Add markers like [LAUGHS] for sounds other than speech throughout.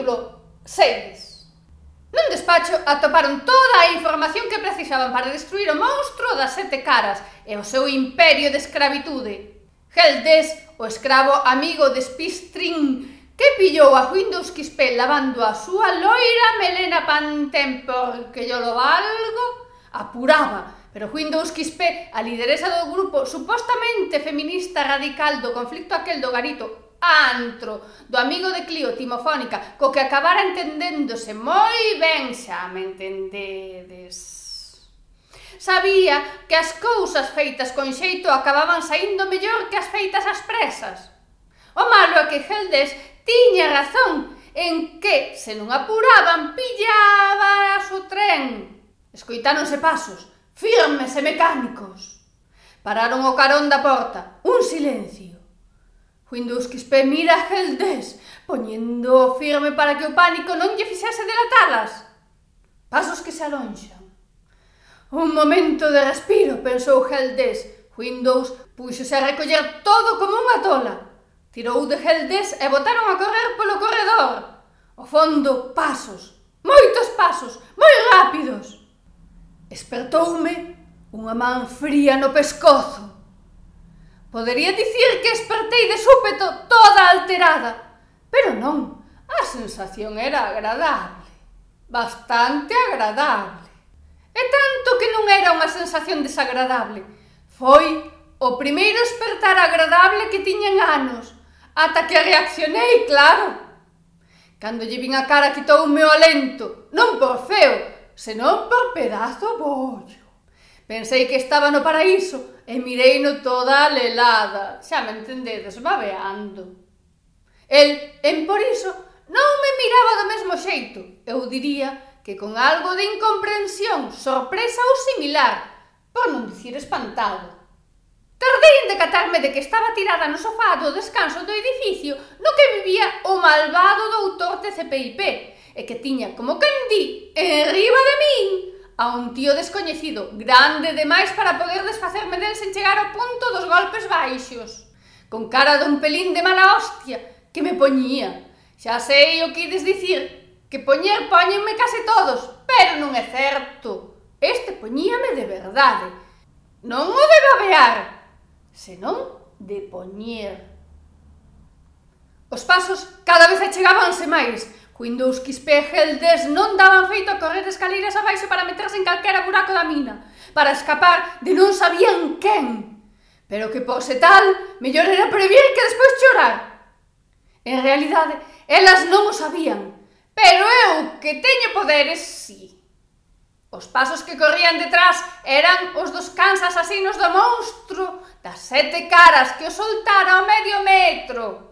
capítulo 6. Nun despacho atoparon toda a información que precisaban para destruir o monstro das sete caras e o seu imperio de escravitude. Heldes, o escravo amigo de Spistrin, que pillou a Windows Quispe lavando a súa loira melena pantempor porque yo lo valgo, apuraba. Pero Windows Quispe, a lideresa do grupo supostamente feminista radical do conflicto aquel do Garito antro do amigo de Clio Timofónica, co que acabara entendéndose moi ben, xa me entendedes. Sabía que as cousas feitas con xeito acababan saindo mellor que as feitas ás presas. O malo é que Heldes tiña razón en que, se non apuraban, pillabas o tren. Escoitáronse pasos, firmes e mecánicos. Pararon o carón da porta, un silencio. Windows Mira Heldes, poñendo firme para que o pánico non lle fixese delatalas. Pasos que se alonxan. Un momento de respiro, pensou Heldes. Windows puxose a recoller todo como unha tola. Tirou de Heldes e botaron a correr polo corredor. O fondo, pasos. Moitos pasos, moi rápidos. Espertoume unha man fría no pescozo. Podería dicir que espertei de súpeto toda alterada, pero non, a sensación era agradable, bastante agradable. E tanto que non era unha sensación desagradable, foi o primeiro espertar agradable que tiñen anos, ata que reaccionei, claro. Cando lle vin a cara quitoume o alento, non por feo, senón por pedazo bollo. Pensei que estaba no paraíso e mirei no toda lelada. Xa me entendedes, babeando. El, en por iso, non me miraba do mesmo xeito. Eu diría que con algo de incomprensión, sorpresa ou similar, por non dicir espantado. Tardei en decatarme de que estaba tirada no sofá do descanso do edificio no que vivía o malvado doutor TCPIP e que tiña, como quen di, enriba de min, a un tío descoñecido, grande demais para poder desfacerme del sen chegar ao punto dos golpes baixos, con cara dun pelín de mala hostia que me poñía. Xa sei o que ides dicir, que poñer poñenme case todos, pero non é certo. Este poñíame de verdade. Non o de babear, senón de poñer. Os pasos cada vez achegábanse máis, Windows XP Hell non daban feito a correr escaleiras abaixo para meterse en calquera buraco da mina, para escapar de non sabían quen. Pero que pose tal, mellor era previr que despois chorar. En realidade, elas non o sabían, pero eu que teño poderes, si. Sí. Os pasos que corrían detrás eran os dos cans asasinos do monstro das sete caras que o soltara ao medio metro.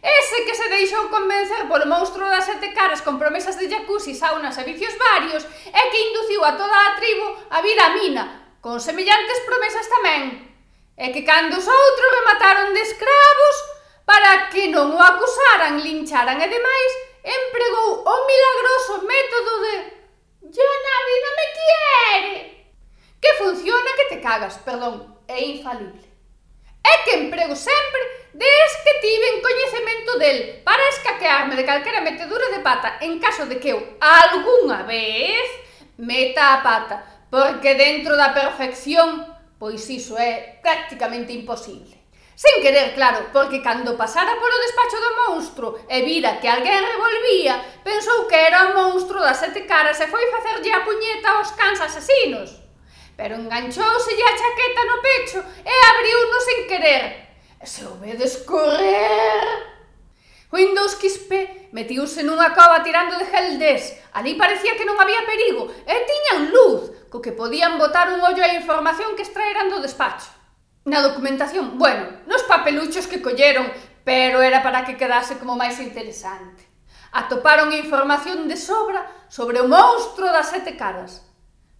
Ese que se deixou convencer polo monstro das sete caras con promesas de jacuzzi, saunas e vicios varios e que induciu a toda a tribo a vir a mina, con semellantes promesas tamén. E que cando os outros me mataron de escravos para que non o acusaran, lincharan e demais, empregou o milagroso método de «Ya nadie non me quiere!» que funciona que te cagas, perdón, é infalible. É que emprego sempre des que tiven coñecemento del para escaquearme de calquera metedura de pata en caso de que eu algunha vez meta a pata, porque dentro da perfección, pois iso é prácticamente imposible. Sen querer, claro, porque cando pasara polo despacho do monstro e vira que alguén revolvía, pensou que era o monstro das sete caras e foi facerlle a puñeta aos cans asesinos pero enganchouselle a chaqueta no pecho e abriuno sen querer. E se o vedes correr... Windows Indous Quispe metiuse nunha cova tirando de geldés. Ali parecía que non había perigo e tiñan luz, co que podían botar un ollo á información que extraeran do despacho. Na documentación, bueno, nos papeluchos que colleron, pero era para que quedase como máis interesante. Atoparon información de sobra sobre o monstro das sete caras,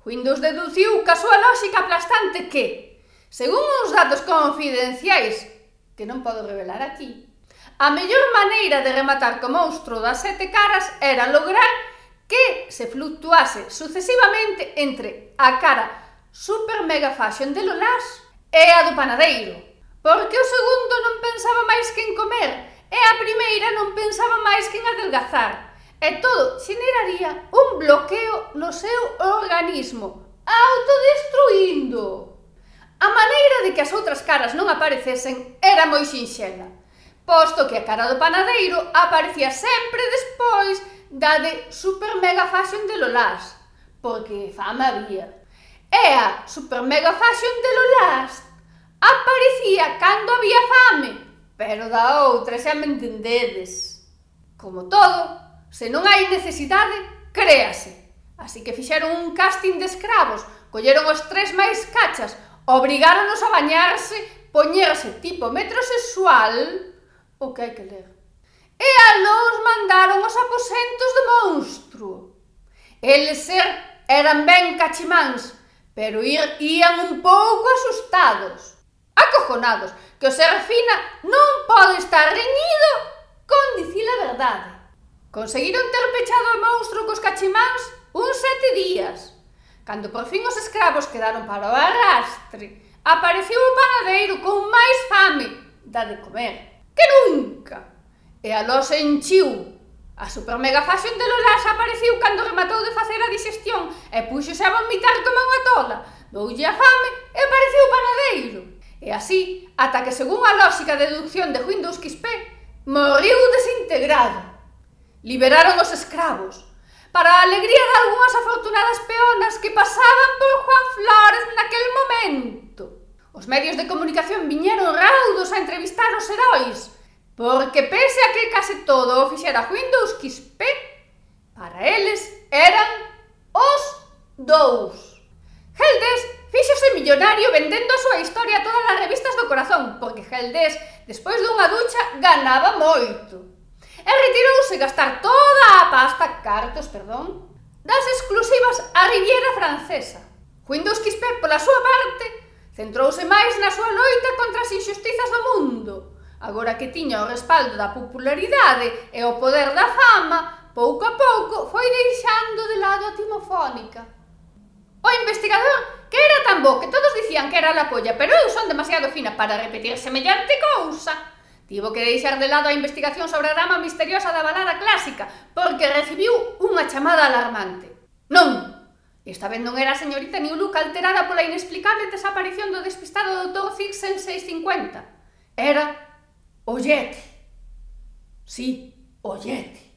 Windows deduciu ca súa lógica aplastante que, según uns datos confidenciais que non podo revelar aquí, a mellor maneira de rematar co monstro das sete caras era lograr que se fluctuase sucesivamente entre a cara super mega fashion de Lolás e a do panadeiro, porque o segundo non pensaba máis que en comer e a primeira non pensaba máis que en adelgazar, e todo xeneraría un bloqueo no seu organismo, autodestruindo. A maneira de que as outras caras non aparecesen era moi sinxela, posto que a cara do panadeiro aparecía sempre despois da de Super Mega Fashion de Lolás, porque fama había. E a Super Mega Fashion de Lolás aparecía cando había fame, pero da outra xa me entendedes. Como todo, Se non hai necesidade, créase. Así que fixeron un casting de escravos, colleron os tres máis cachas, obrigáronos a bañarse, poñerse tipo metrosexual, o que hai que ler. E a los mandaron os aposentos de monstruo. Eles ser eran ben cachimáns, pero ir, ían un pouco asustados, acojonados, que o Serafina non pode estar reñido con dicir a verdade. Conseguiron ter pechado o monstro cos cachimáns uns sete días. Cando por fin os escravos quedaron para o arrastre, apareceu o panadeiro con máis fame da de comer que nunca. E a los enchiu. A super mega fashion de Lolas apareciu cando rematou de facer a digestión e puxose a vomitar como unha tola. Doulle a fame e apareceu o panadeiro. E así, ata que según a lógica de deducción de Windows XP, morriu desintegrado. Liberaron os escravos, para a alegría de algunhas afortunadas peonas que pasaban por Juan Flores naquel momento. Os medios de comunicación viñeron raudos a entrevistar os heróis, porque pese a que case todo o fixera Windows XP, para eles eran os dous. Heldes fíxose millonario vendendo a súa historia a todas as revistas do corazón, porque Heldes, despois dunha ducha, ganaba moito e retirouse gastar toda a pasta, cartos, perdón, das exclusivas a Riviera Francesa. Windows XP, pola súa parte, centrouse máis na súa loita contra as injustizas do mundo. Agora que tiña o respaldo da popularidade e o poder da fama, pouco a pouco foi deixando de lado a timofónica. O investigador, que era tan bo que todos dicían que era la polla, pero eu son demasiado fina para repetir semellante cousa, Tivo que deixar de lado a investigación sobre a dama misteriosa da balada clásica porque recibiu unha chamada alarmante. Non! Esta vez non era a señorita Niuluca alterada pola inexplicable desaparición do despistado doutor Zixen 650. Era o Yeti. Sí, o Yeti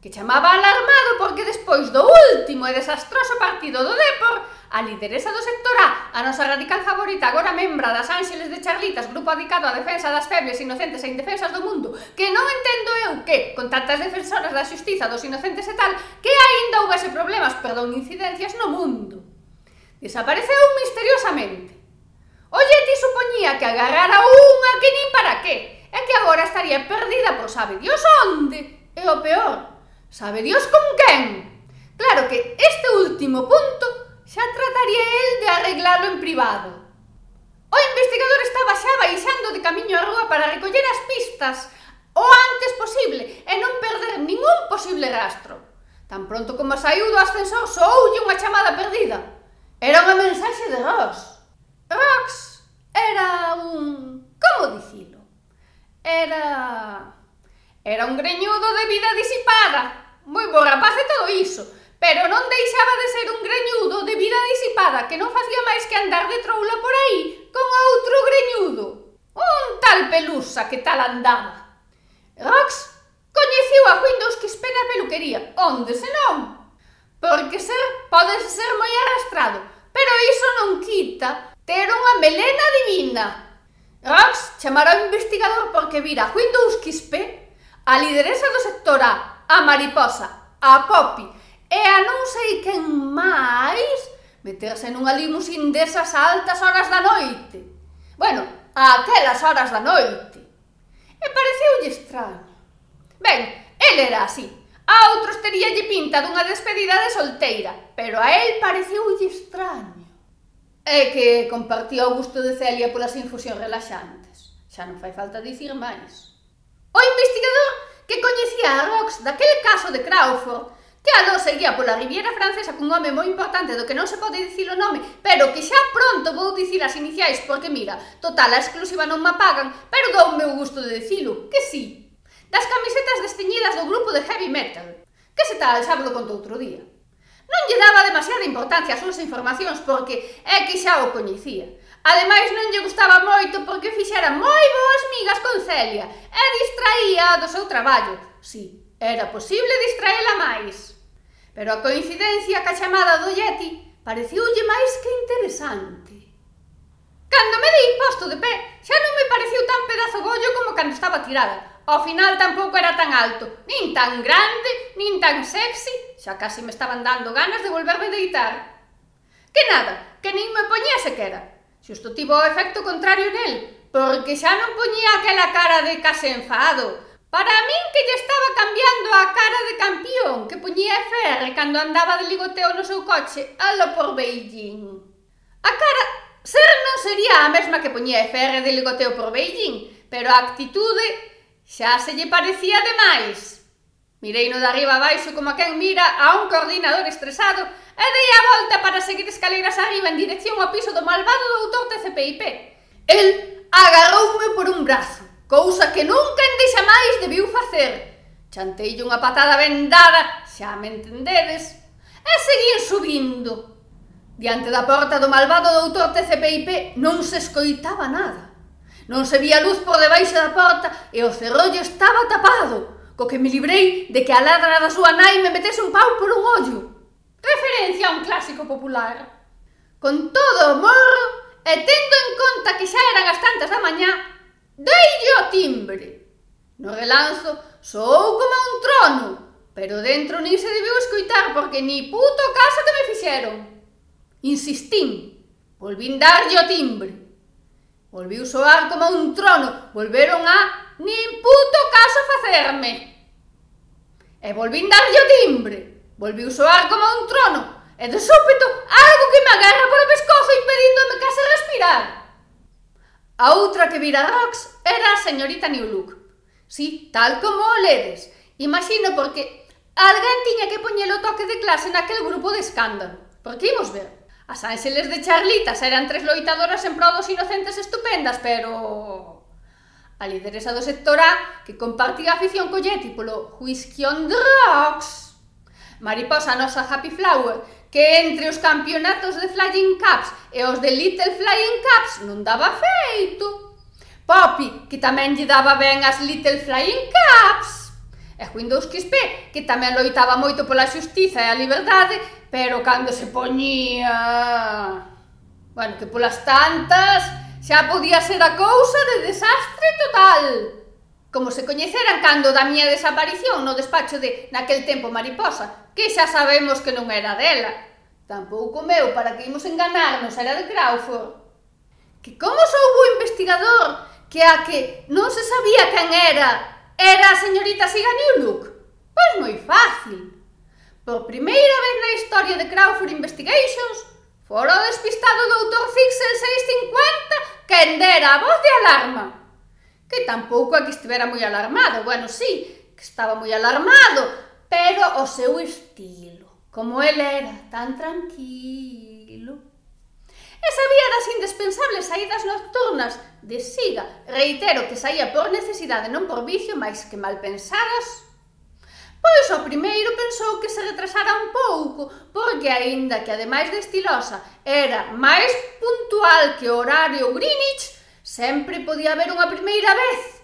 que chamaba alarmado porque despois do último e desastroso partido do Depor, a lideresa do sector A, a nosa radical favorita, agora membra das Ángeles de Charlitas, grupo adicado á defensa das febles, inocentes e indefensas do mundo, que non entendo eu que, con tantas defensoras da xustiza dos inocentes e tal, que aínda houvese problemas, perdón, incidencias no mundo. Desapareceu misteriosamente. Oye, ti supoñía que agarrara unha que nin para qué, e que agora estaría perdida por sabe Dios onde, e o peor, Sabe Dios con quen? Claro que este último punto xa trataría el de arreglalo en privado. O investigador estaba xa baixando de camiño a rúa para recoller as pistas o antes posible e non perder ningún posible rastro. Tan pronto como saiu do ascensor, sooulle unha chamada perdida. Era unha mensaxe de Rox. Rox era un... como dicilo? Era... Era un greñudo de vida disipada, moi bo rapaz e todo iso, pero non deixaba de ser un greñudo de vida disipada que non facía máis que andar de troula por aí con outro greñudo. Un tal pelusa que tal andaba. Rox coñeciu a Windows que espera a peluquería, onde senón? Porque ser pode ser moi arrastrado, pero iso non quita ter unha melena divina. Rox chamará ao investigador porque vira a Windows Quispe a lideresa do sector A a mariposa, a Poppy e a non sei quen máis meterse nunha limusín desas altas horas da noite. Bueno, a aquelas horas da noite. E pareceulle extraño. Ben, el era así. A outros teríalle pinta dunha despedida de solteira, pero a el pareceulle extraño. É que compartía o gusto de Celia polas infusións relaxantes. Xa non fai falta dicir máis. O investigador que coñecía a Rox daquele caso de Crawford, que aló seguía pola Riviera Francesa cun home moi importante do que non se pode dicir o nome, pero que xa pronto vou dicir as iniciais porque mira, total a exclusiva non me pagan, pero dou o meu gusto de dicilo, que sí. Das camisetas desteñidas do grupo de heavy metal, que se tal xa con conto outro día. Non lle daba demasiada importancia ás súas informacións porque é que xa o coñecía, Ademais non lle gustaba moito porque fixera moi boas migas con Celia e distraía do seu traballo. Si, era posible distraela máis. Pero a coincidencia ca chamada do Yeti pareciulle máis que interesante. Cando me dei posto de pé, xa non me pareciu tan pedazo gollo como cando estaba tirada. Ao final tampouco era tan alto, nin tan grande, nin tan sexy, xa casi me estaban dando ganas de volverme deitar. Que nada, que nin me poñese que era, Xusto tivo o efecto contrario nel, porque xa non poñía aquela cara de case enfado. Para min que lle estaba cambiando a cara de campión que poñía FR cando andaba de ligoteo no seu coche alo por Beijing. A cara ser non sería a mesma que poñía FR de ligoteo por Beijing, pero a actitude xa se lle parecía demais. Mireino de arriba abaixo como a quen mira a un coordinador estresado e dei a volta para seguir escaleiras arriba en dirección ao piso do malvado doutor TCPIP. El agarroume por un brazo, cousa que nunca en deixa máis debiu facer. Chanteille unha patada vendada, xa me entendedes, e seguín subindo. Diante da porta do malvado doutor TCPIP non se escoitaba nada. Non se vía luz por debaixo da porta e o cerrollo estaba tapado co que me librei de que a ladra da súa nai me metese un pau por un ollo. Referencia a un clásico popular. Con todo o morro, e tendo en conta que xa eran as tantas da mañá, deille o timbre. No relanzo soou como un trono, pero dentro nin se debeu escoitar porque ni puto caso que me fixeron. Insistín, volvín darlle o timbre. Volviu soar como un trono, volveron a nin puto caso facerme. E volvín darlle o timbre, volviu soar como un trono, e de súpeto algo que me agarra polo pescozo impedíndome case respirar. A outra que vira Rox era a señorita Newlook. Sí, tal como o ledes. Imagino porque alguén tiña que poñelo toque de clase naquel grupo de escándalo. Porque imos ver. As ángeles de Charlitas eran tres loitadoras en prol dos inocentes estupendas, pero a lideresa do sector A que compartía a afición co Yeti polo Whisky on Drugs. Mariposa nosa Happy Flower que entre os campeonatos de Flying Cups e os de Little Flying Cups non daba feito. Poppy, que tamén lle daba ben as Little Flying Cups. E Windows XP, que tamén loitaba moito pola xustiza e a liberdade, pero cando se poñía... Bueno, que polas tantas Xa podía ser a cousa de desastre total. Como se coñeceran cando da miña desaparición no despacho de naquel tempo mariposa, que xa sabemos que non era dela. Tampouco meu para que imos enganarnos era de Crawford. Que como soubo o investigador que a que non se sabía quen era era a señorita Siganiuluk? Pois moi fácil. Por primeira vez na historia de Crawford Investigations, fora o despistado doutor Fixel 650 Quendera a voz de alarma. Que tampouco é que estivera moi alarmado, bueno, sí, que estaba moi alarmado, pero o seu estilo, como el era tan tranquilo. E sabía das indispensables saídas nocturnas de siga, reitero que saía por necesidade, non por vicio, máis que mal pensadas, Pois o primeiro pensou que se retrasara un pouco, porque aínda que ademais de estilosa era máis puntual que o horario Greenwich, sempre podía haber unha primeira vez.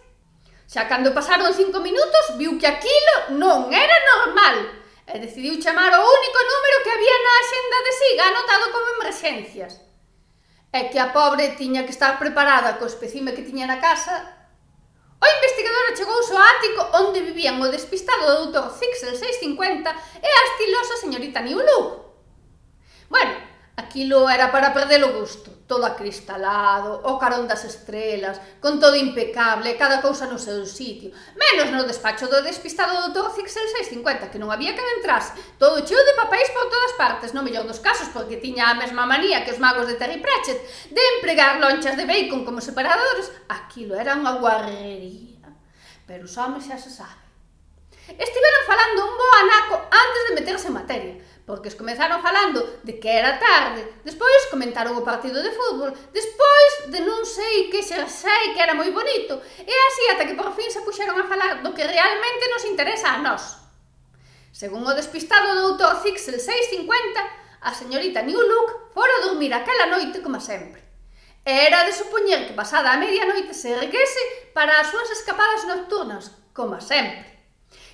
Xa cando pasaron cinco minutos, viu que aquilo non era normal e decidiu chamar o único número que había na axenda de Siga anotado como emerxencias. E que a pobre tiña que estar preparada co especime que tiña na casa O investigador chegou ao ático onde vivían o despistado doutor Zixel 650 e a estilosa señorita Niulu. Bueno, aquilo era para perder o gusto todo acristalado, o carón das estrelas, con todo impecable, cada cousa no seu sitio. Menos no despacho do despistado do doutor Cixel 650, que non había quen entrase. Todo cheo de papéis por todas partes, no millón dos casos, porque tiña a mesma manía que os magos de Terry Pratchett de empregar lonchas de bacon como separadores. Aquilo era unha guarrería. Pero os homens xa se sabe. Estiveron falando un bo anaco antes de meterse en materia porque os comezaron falando de que era tarde, despois comentaron o partido de fútbol, despois de non sei que xa sei que era moi bonito, e así ata que por fin se puxeron a falar do que realmente nos interesa a nós. Según o despistado doutor Zixel 650, a señorita New Look fora dormir aquela noite como sempre. Era de supoñer que pasada a medianoite se erguese para as súas escapadas nocturnas, como sempre.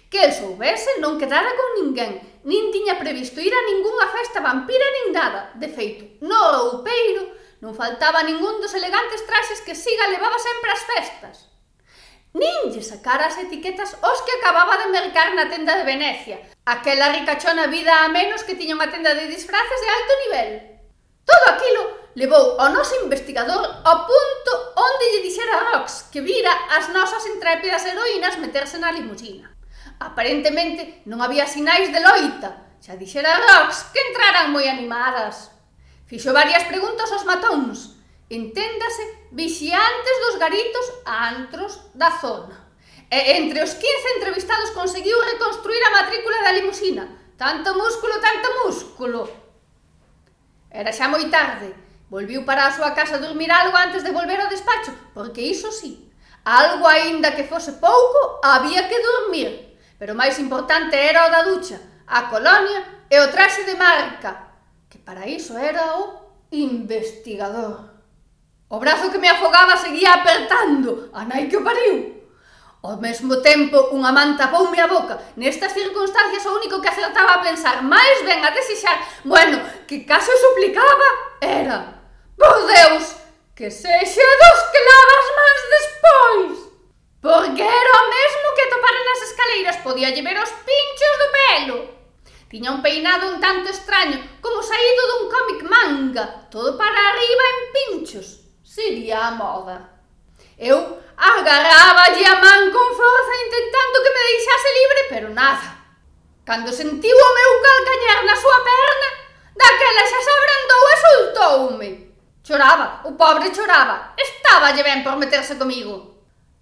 Que el soubese non quedara con ninguén, nin tiña previsto ir a ningunha festa vampira nin nada. De feito, no roupeiro non faltaba ningún dos elegantes traxes que Siga levaba sempre ás festas. Nin lle sacara as etiquetas os que acababa de mercar na tenda de Venecia, aquela ricachona vida a menos que tiña unha tenda de disfraces de alto nivel. Todo aquilo levou ao noso investigador ao punto onde lle dixera a Rox que vira as nosas intrépidas heroínas meterse na limusina. Aparentemente non había sinais de loita, xa dixera Rox que entraran moi animadas. Fixo varias preguntas aos matóns, enténdase vixiantes dos garitos a antros da zona. E entre os 15 entrevistados conseguiu reconstruir a matrícula da limusina. Tanto músculo, tanto músculo. Era xa moi tarde. Volviu para a súa casa a dormir algo antes de volver ao despacho, porque iso sí, algo aínda que fose pouco, había que dormir. Pero o máis importante era o da ducha, a colonia e o traxe de marca, que para iso era o investigador. O brazo que me afogaba seguía apertando, a nai que o pariu. Ao mesmo tempo, unha man tapoume a boca. Nestas circunstancias, o único que acertaba a pensar, máis ben a desixar, bueno, que caso suplicaba, era Por Deus, que sexa dos que lavas máis despois! Porque era o mesmo que topara nas escaleiras, podía lle ver os pinchos do pelo. Tiña un peinado un tanto extraño, como saído dun cómic manga, todo para arriba en pinchos. Sería a moda. Eu agarráballe a man con forza intentando que me deixase libre, pero nada. Cando sentiu o meu calcañar na súa perna, daquela xa se abrandou e soltoume. Choraba, o pobre choraba, estáballe ben por meterse comigo.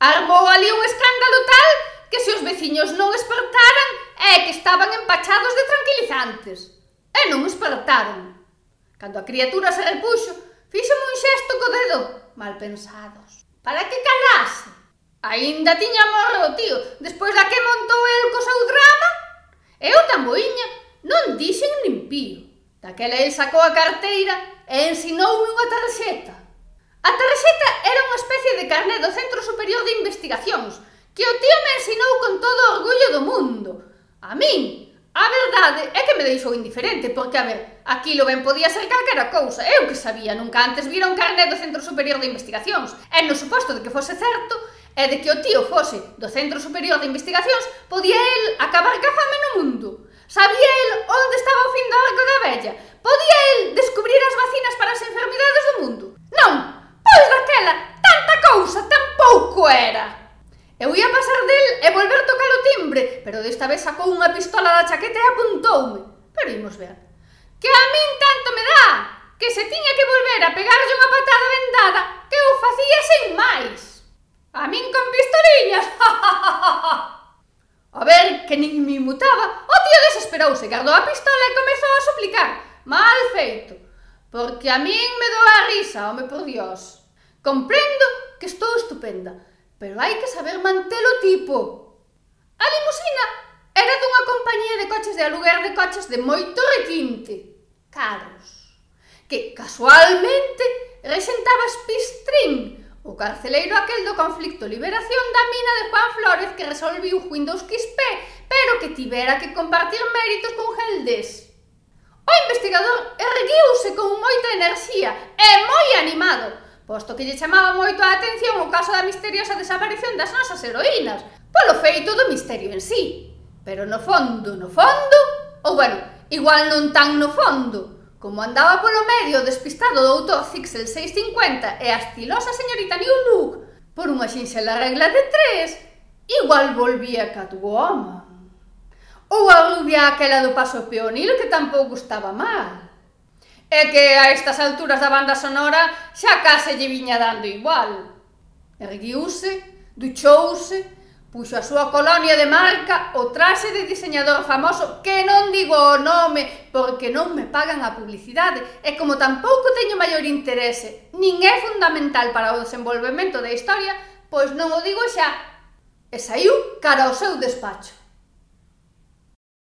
Armou ali un escándalo tal que se os veciños non espertaran é que estaban empachados de tranquilizantes. E non espertaron. Cando a criatura se repuxo, fíxome un xesto co dedo, mal pensados. Para que calase? Ainda tiña morro o tío, despois da que montou el co seu drama. Eu tan boiña, non dixen nin pío. Daquela el sacou a carteira e ensinou unha tarxeta. A tarxeta era unha especie de carné do Centro Superior de Investigacións, que o tío me ensinou con todo o orgullo do mundo. A min, a verdade é que me deixou indiferente, porque, a ver, aquilo ben podía ser calquera cousa. Eu que sabía, nunca antes vira un carné do Centro Superior de Investigacións. E no suposto de que fose certo, e de que o tío fose do Centro Superior de Investigacións, podía el acabar ca fame no mundo. Sabía el onde estaba o fin do arco da vella. Podía el descubrir as vacinas para as enfermidades do mundo. Non, Pois daquela, tanta cousa, tan pouco era. Eu ia pasar del e volver a tocar o timbre, pero desta vez sacou unha pistola da chaqueta e apuntoume. Pero imos ver. Que a min tanto me dá que se tiña que volver a pegarlle unha patada vendada que eu facía sen máis. A min con pistoliñas. [LAUGHS] a ver, que nin me mutaba, o tío desesperouse, guardou a pistola e comezou a suplicar. Mal feito, porque a min me doa a risa, home por dios. Comprendo que estou estupenda, pero hai que saber mantelo tipo. A limusina era dunha compañía de coches de aluguer de coches de moito requinte, caros, que casualmente rexentaba Spistrin, o carceleiro aquel do conflicto liberación da mina de Juan Flores que resolviu Windows XP, pero que tivera que compartir méritos con Geldes. O investigador erguiuse con moita enerxía e moi animado, posto que lle chamaba moito a atención o caso da misteriosa desaparición das nosas heroínas, polo feito do misterio en sí. Pero no fondo, no fondo, ou bueno, igual non tan no fondo, como andaba polo medio despistado do autor Zixel 650 e a estilosa señorita New Look por unha xinxela regla de tres, igual volvía Catwoman. Ou a rubia aquela do paso peonil que tampouco estaba mal. É que a estas alturas da banda sonora xa case lle viña dando igual. Erguiuse, duchouse, puxo a súa colonia de marca o traxe de diseñador famoso que non digo o nome porque non me pagan a publicidade e como tampouco teño maior interese nin é fundamental para o desenvolvemento da historia pois non o digo xa e saiu cara ao seu despacho